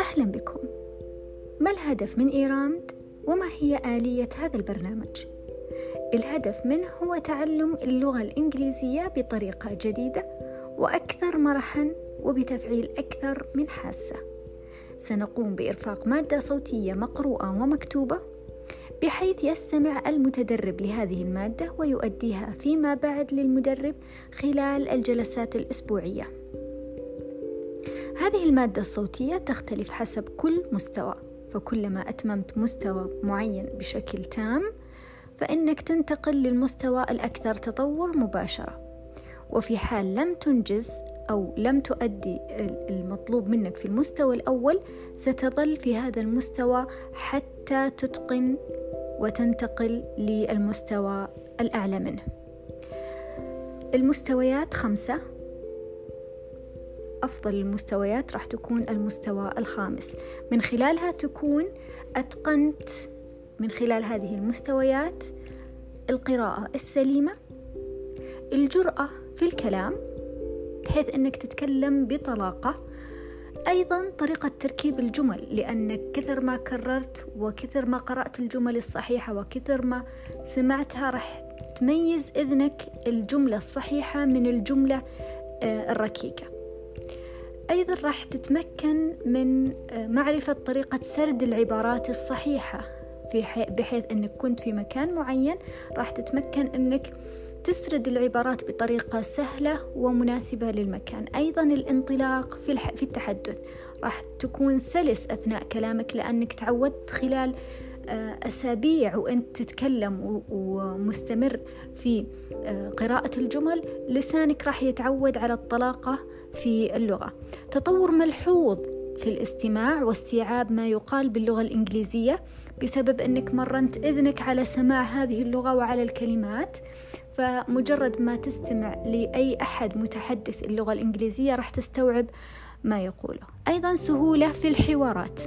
أهلا بكم ما الهدف من إيرامد وما هي آلية هذا البرنامج؟ الهدف منه هو تعلم اللغة الإنجليزية بطريقة جديدة وأكثر مرحا وبتفعيل أكثر من حاسة سنقوم بإرفاق مادة صوتية مقروءة ومكتوبة بحيث يستمع المتدرب لهذه المادة ويؤديها فيما بعد للمدرب خلال الجلسات الأسبوعية. هذه المادة الصوتية تختلف حسب كل مستوى، فكلما أتممت مستوى معين بشكل تام، فإنك تنتقل للمستوى الأكثر تطور مباشرة. وفي حال لم تنجز أو لم تؤدي المطلوب منك في المستوى الأول ستظل في هذا المستوى حتى تتقن وتنتقل للمستوى الأعلى منه. المستويات خمسة. أفضل المستويات راح تكون المستوى الخامس. من خلالها تكون أتقنت من خلال هذه المستويات القراءة السليمة الجرأة في الكلام بحيث أنك تتكلم بطلاقة. أيضا طريقة تركيب الجمل لأنك كثر ما كررت وكثر ما قرأت الجمل الصحيحة وكثر ما سمعتها راح تميز إذنك الجملة الصحيحة من الجملة آه، الركيكة. أيضا راح تتمكن من آه، معرفة طريقة سرد العبارات الصحيحة. بحيث أنك كنت في مكان معين راح تتمكن أنك تسرد العبارات بطريقة سهلة ومناسبة للمكان. أيضا الانطلاق في, الح... في التحدث. راح تكون سلس أثناء كلامك لأنك تعودت خلال آه، أسابيع وأنت تتكلم ومستمر في آه، قراءة الجمل. لسانك راح يتعود على الطلاقة في اللغة. تطور ملحوظ في الاستماع واستيعاب ما يقال باللغة الإنجليزية بسبب أنك مرنت إذنك على سماع هذه اللغة وعلى الكلمات. فمجرد ما تستمع لأي أحد متحدث اللغة الإنجليزية راح تستوعب ما يقوله. أيضا سهولة في الحوارات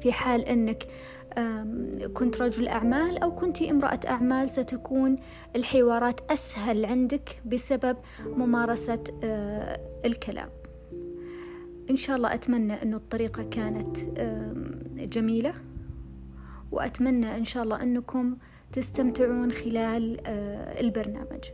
في حال أنك كنت رجل أعمال أو كنت امرأة أعمال ستكون الحوارات أسهل عندك بسبب ممارسة أه، الكلام. إن شاء الله أتمنى أن الطريقة كانت جميلة وأتمنى إن شاء الله أنكم تستمتعون خلال آه، البرنامج.